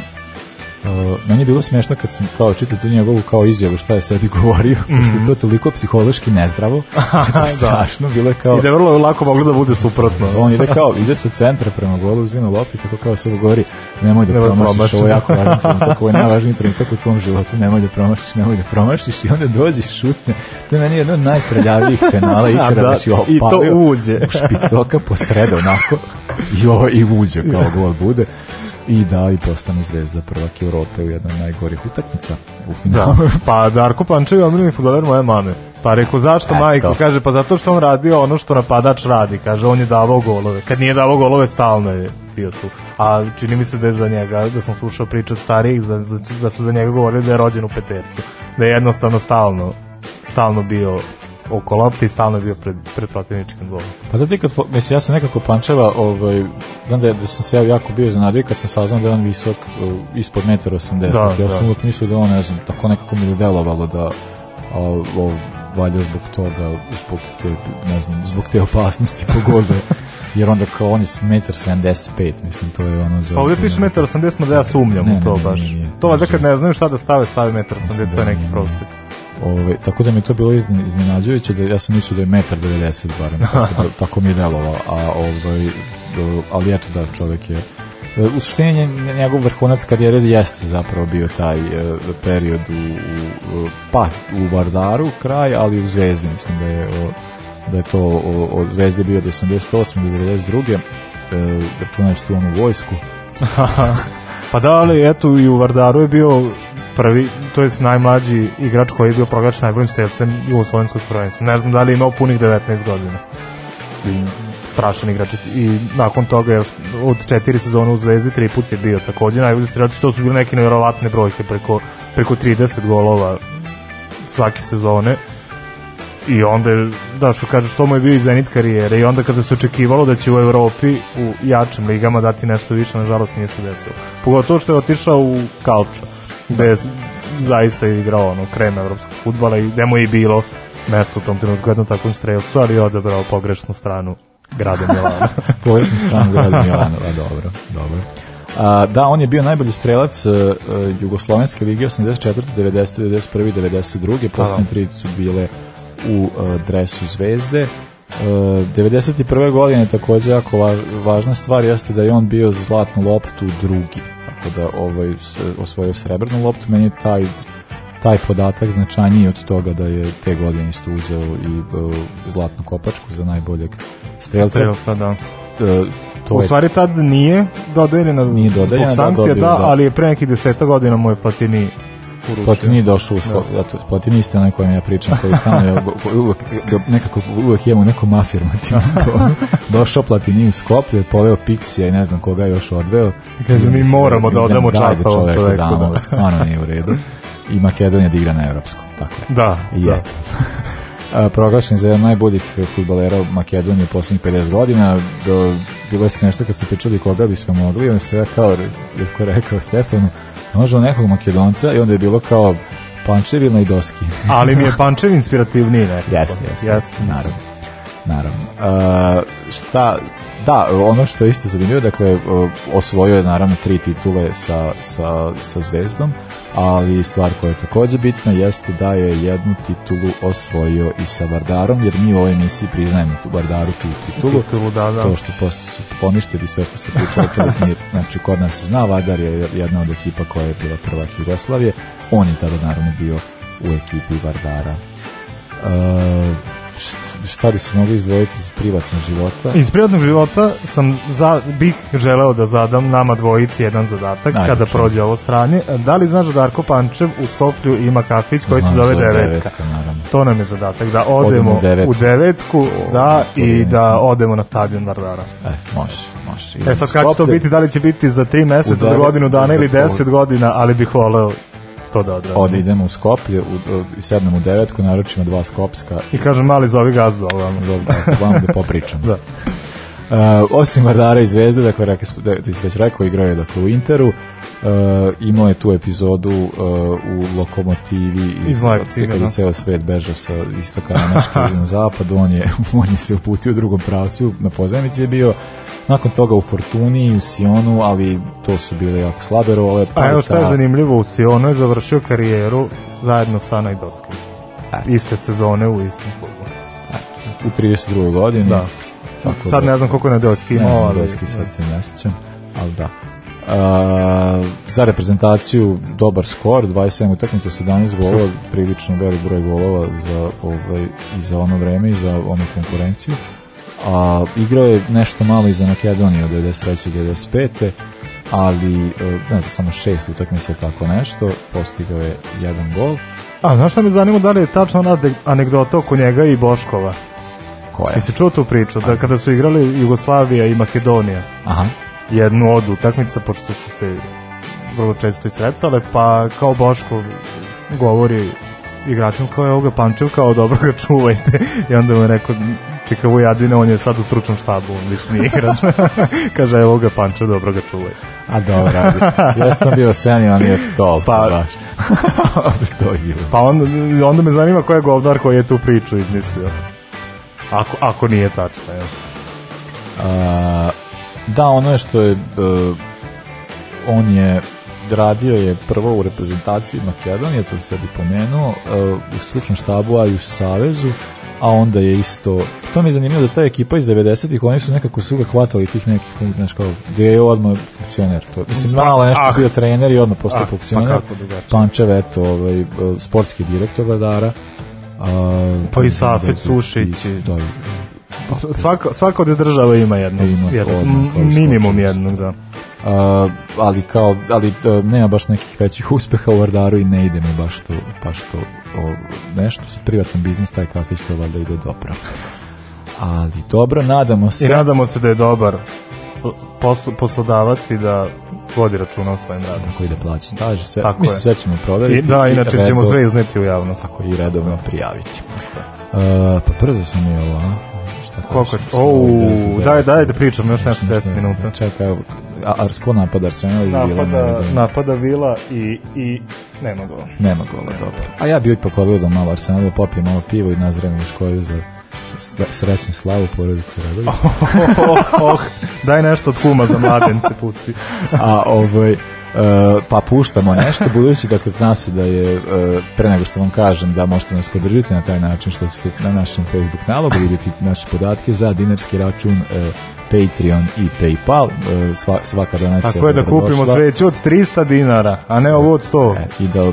uh, meni je bilo smešno kad sam kao čitao tu njegovu kao izjavu šta je sebi govorio, mm -hmm. pošto je mhm. to toliko psihološki nezdravo, da, da. strašno, bilo je kao... I da je vrlo lako moglo da bude suprotno. on ide kao, ide sa centra prema golu, uzima loptu i tako kao se govori, nemoj da nemoj da promašiš, promašiš, ovo je jako važan trenutak, ovo je najvažniji trenutak u tvom životu, nemoj da promašiš, nemoj da promašiš i onda dođeš, šutne. To je meni jedno od najprljavijih penala ikada, da, znači, i to uđe. u špicoka po srede, onako, i, ovo, i uđe kao gol bude i da i postane zvezda prvak Evrope u jednoj najgorih utakmica u finalu. Da. pa Darko Pančev je omiljeni futboler moje mame. Pa rekao zašto e, majko? Kaže pa zato što on radi ono što napadač radi. Kaže on je davao golove. Kad nije davao golove stalno je bio tu. A čini mi se da je za njega, da sam slušao priče od starijih, da, da su za njega govorili da je rođen u Petercu. Da je jednostavno stalno stalno bio oko lopte i stalno bio pred, pred protivničkim golom. Pa da ti kad, mislim, ja sam nekako pančeva, ovaj, znam da, da sam se ja jako bio iznenadio kad sam saznao da je on visok uh, ispod 1,80 m. Da, ja da. sam uvijek mislio da on, ne znam, tako nekako mi je delovalo da uh, uh, valja zbog toga, zbog te, ne znam, zbog te opasnosti pogodbe. Jer onda kao oni je 1,75 mislim, to je ono za... Pa ovdje piše 1,80 m, da ja sumnjam ne, u to ne, baš. Ne, nije, to valjda kad ne znaju šta da stave, stave 1,80 m, to je da neki prosjek. Ove, ovaj, tako da mi je to bilo iznenađujuće, da ja sam mislio da je metar 90 barem, tako, da, tako mi je delovao, a ovaj, ali eto da čovjek je e, u suštini njegov vrhunac karijere jeste zapravo bio taj e, period u, u, e, pa u Vardaru kraj, ali u Zvezdi mislim da je da je to od Zvezde bio do 88. do 92. E, računajući tu onu vojsku pa da, ali eto i u Vardaru je bio prvi, to jest najmlađi igrač koji je bio proglašen najboljim strelcem jugoslovenskog prvenstvu. Ne znam da li je imao punih 19 godina. I strašan igrač i nakon toga još od četiri sezona u Zvezdi tri put je bio takođe najbolji strelac. To su bile neke nevjerovatne brojke preko preko 30 golova svake sezone i onda je, da što kažeš, to mu je bio i zenit karijere i onda kada se očekivalo da će u Evropi u jačim ligama dati nešto više, nažalost nije se desilo. Pogotovo što je otišao u Kalča gde je zaista igrao ono, krem evropskog futbala i gde mu je bilo mesto u tom trenutku jednom takvom strelcu, ali je odebrao pogrešnu stranu grada Milana. pogrešnu stranu grada Milana, da, dobro, dobro. A, da, on je bio najbolji strelac uh, Jugoslovenske lige 84. 90. 91. 92. Poslednje tri su bile u uh, dresu Zvezde. Uh, 91. godine takođe jako važna stvar jeste da je on bio za zlatnu loptu drugi kada ovaj se osvojio srebrnu loptu, meni je taj taj podatak značajniji od toga da je te godine isto uzeo i uh, zlatnu kopačku za najboljeg strelca. Strelca, da. T, to u je... stvari tad nije dodeljena nije dodeljena, da, sankcija, da, dobio, da, ali je pre nekih deseta godina mu je Platini poručio. Poti pa nije došao, da. zato, poti pa niste onaj kojem ja pričam, koji stalno uvek, nekako uvek imamo nekom afirmativno. došao Platini u Skoplje, poveo Pixija i ne znam koga još odveo. Kaže, mi moramo da odemo da čast ovom čoveku. Da, da. Uvek, stvarno nije u redu. I Makedonija da igra na evropsku. Tako. Da, I da. eto. proglašen za jedan najboljih futbalera Makedonije poslednjih 50 godina. Do, bilo je nešto kad su pričali koga bi bismo mogli, on se ja kao, je rekao Stefanu, možda nekog makedonca i onda je bilo kao pančevina i doski. Ali mi je pančev inspirativniji nekako. Jeste, jeste, jeste, naravno. Naravno. Uh, šta, da, ono što je isto zanimljivo, dakle, e, osvojio je naravno tri titule sa, sa, sa zvezdom, ali stvar koja je takođe bitna jeste da je jednu titulu osvojio i sa Vardarom, jer mi u ovoj emisiji priznajemo tu Vardaru tu titulu, titulu da, da. to što posle su poništili sve što se pričalo, to nije, znači kod nas se zna, Vardar je jedna od ekipa koja je bila prvak Jugoslavije, on je tada naravno bio u ekipi Vardara. Uh, šta bi se mogli izdvojiti iz privatnog života? Iz privatnog života sam za, bih želeo da zadam nama dvojici jedan zadatak Najpoče. kada prođe ovo sranje. Da li znaš da Darko Pančev u Stoplju ima kafić koji Znam, se zove Devetka? devetka naravno. to nam je zadatak, da odemo Odem u devetku, u devetku to, da, to i da odemo na stadion Vardara. E, može, može. E sad kako će to biti, da li će biti za tri meseca, za godinu dana ili deset godina, ali bih voleo to da odradimo. Ode idemo u Skoplje, u, u, sednemo u devetku, naručimo dva Skopska. I kažem, mali zovi gazdu ovamo. Zovi gazdu vam da popričam. da. Uh, osim Vardara i Zvezde, dakle, da, da, da već rekao, igrao je dakle, u Interu, uh, imao je tu epizodu uh, u Lokomotivi iz, iz kad da. je ceo svet bežao sa istoka Nemačke na zapadu, on je, on je se uputio u drugom pravcu, na pozemici je bio, nakon toga u Fortuni i u Sionu, ali to su bile jako slabe role. Pa A evo šta je zanimljivo, u Sionu je završio karijeru zajedno sa Ana Iste sezone u istom klubu. U 32. godini. Da. Tako sad da, ne znam koliko je na Doski imao, ali... Doski sad se ne sjećam, ali da. Uh, za reprezentaciju dobar skor, 27 utakmica, 17 golova, prilično velik broj golova za ovaj i za ono vreme i za onu konkurenciju a igrao je nešto malo i za Makedoniju od 93. do 95. ali e, ne znam samo šest utakmica tako nešto postigao je jedan gol a znaš šta me zanima da li je tačno ona anegdota oko njega i Boškova koja? Jesi čuo tu priču da kada su igrali Jugoslavija i Makedonija Aha. jednu od utakmica pošto su se vrlo često i sretale pa kao Boškov govori igračima kao je ovoga Pančev kao dobro ga čuvajte i onda mu rekao čika Vujadina, on je sad u stručnom štabu, on više nije igrač. Kaže, evo ga Pančo, dobro ga čuvaj. A dobro, ja sam bio senjan, ali je to, pa, baš. to je. pa on, onda me zanima ko je govnar koji je tu priču izmislio. Ako, ako nije tačno, jel? A, da, ono je što je... Uh, on je radio je prvo u reprezentaciji Makedonije, to se bi pomenuo, e, u stručnom štabu, a i u Savezu, a onda je isto to mi je zanimljivo da ta ekipa iz 90-ih oni su nekako se uvek hvatali tih nekih znaš kao gde je odmah funkcioner to mislim pa, malo nešto ah, bio trener i odmah postao ah, pa funkcioner pa Pančev eto ovaj sportski direktor Vladara a, pa i da Safet Sušić i, da, svako, svako od država ima jedno, pa, ima, jednog odmah, minimum jednog da Uh, ali kao ali uh, nema baš nekih većih uspeha u Vardaru i ne ide mi baš to pa što nešto sa privatnim biznis taj kafić to valjda ide dobro ali dobro nadamo se i nadamo se da je dobar posl poslodavac i da vodi računa o svojim radom. Tako i da plaća staže, sve, tako mislim, sve ćemo proveriti. I, da, inače redov... ćemo sve izneti u javnost. Tako i redovno prijaviti. Uh, pa brzo su mi ovo, Kokot. Ou, daj, daj da pričam još nešto 10 minuta. Čekaj, evo, Arsko napada Arsenal i Vila. Napada Vila i, i nema gola. Nema gola, dobro. A ja bi ipak odgledao malo Arsenal, da popijem malo pivo i nazrenu u škoju za srećnu slavu porodice Radović. Oh, oh, oh, oh, daj nešto od kuma za mladence, pusti. A ovaj... Eh, pa puštamo nešto, budući dakle zna se da je, eh, pre nego što vam kažem da možete nas podržiti na taj način što ćete na našem Facebook nalogu vidjeti naše podatke za dinarski račun eh, Patreon i Paypal, e, sva, svaka donacija. Tako je da kupimo sveću od 300 dinara, a ne ovu od 100. E, I da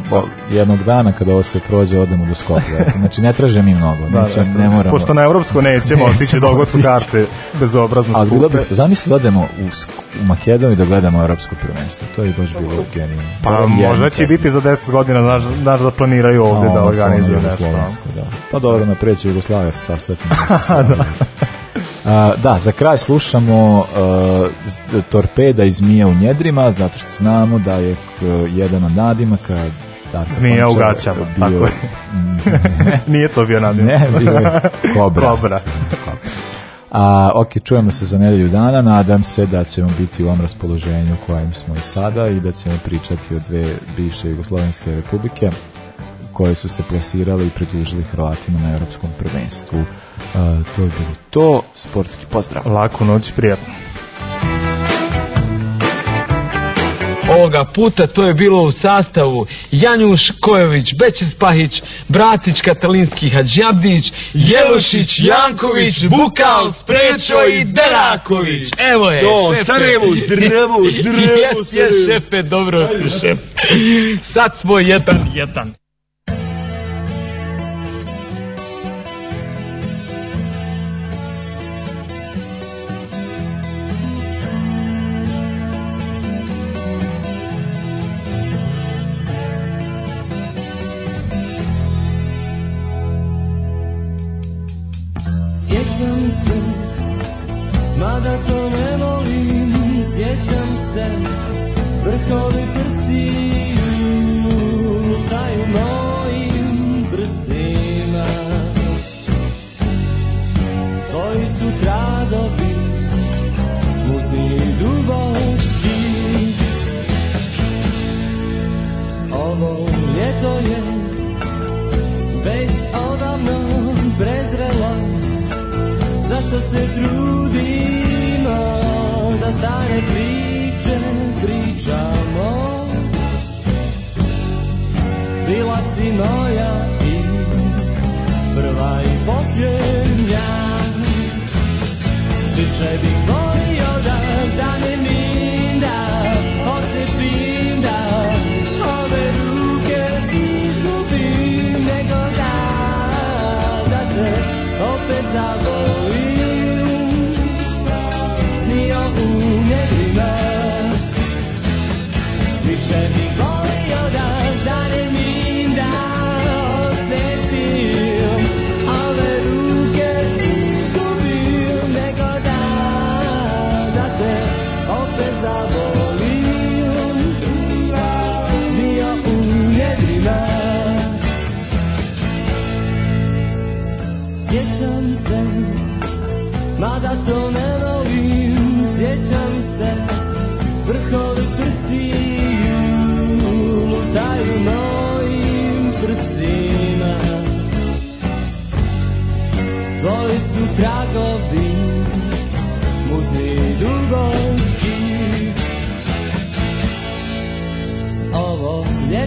jednog dana kada ovo se prođe odemo do Skopja. Znači ne tražem mi mnogo, da, nećem, znači, da, ne moramo. Pošto na evropsko nećemo, otići dogodku karte bezobrazno skupe. Ali bilo bi, zamisli da odemo u, u Makedoniju da gledamo evropsko prvenstvo, to je baš bilo genijalno. Pa Jedno možda će biti za 10 godina naš, naš da planiraju ovde da no, da organizuju nešto. Da. Pa dobro, na preći Jugoslavija se sastavljamo. da. Uh, da, za kraj slušamo uh, Torpeda i Zmija u njedrima, zato što znamo da je e, jedan od nadimaka Darko Zmija u gaćama, bio... tako je. Nije to bio nadimak. Ne, bio je Kobra. Kobra. A, ok, čujemo se za nedelju dana, nadam se da ćemo biti u ovom raspoloženju kojem smo i sada i da ćemo pričati o dve bivše Jugoslovenske republike koje su se plasirale i pridružili Hrvatima na evropskom prvenstvu A, to je bilo to. Sportski pozdrav. Laku noć, prijatno. Ovoga puta to je bilo u sastavu Janjuš Kojović, Bećis Pahić, Bratić Katalinski Hadžabdić, Jelušić, Janković, Bukal, Sprečo i Deraković. Evo je, to, šepe. Sarajevo, zdravo, zdravo. Jes, jes, šepe, dobro, šepe. Sad smo jedan, jedan. se trudimo da stare priče pričamo Bila si moja i prva i posljednja Više bih volio da zanim da osvjetim da ove ruke izgubim nego da da te opet zaboravim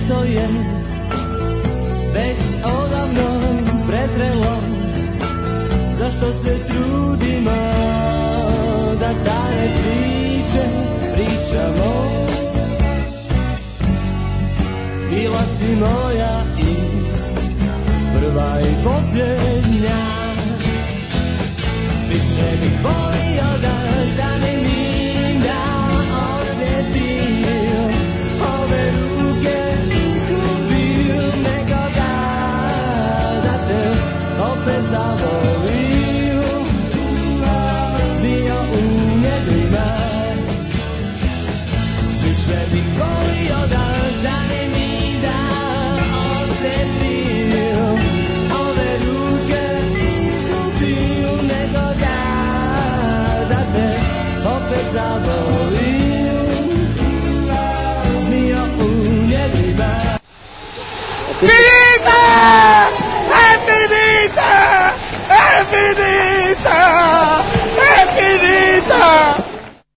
to je već odavno pretrelo Zašto se trudimo da stare priče pričamo Bila si moja i prva i posljednja Više bih volio da zamenim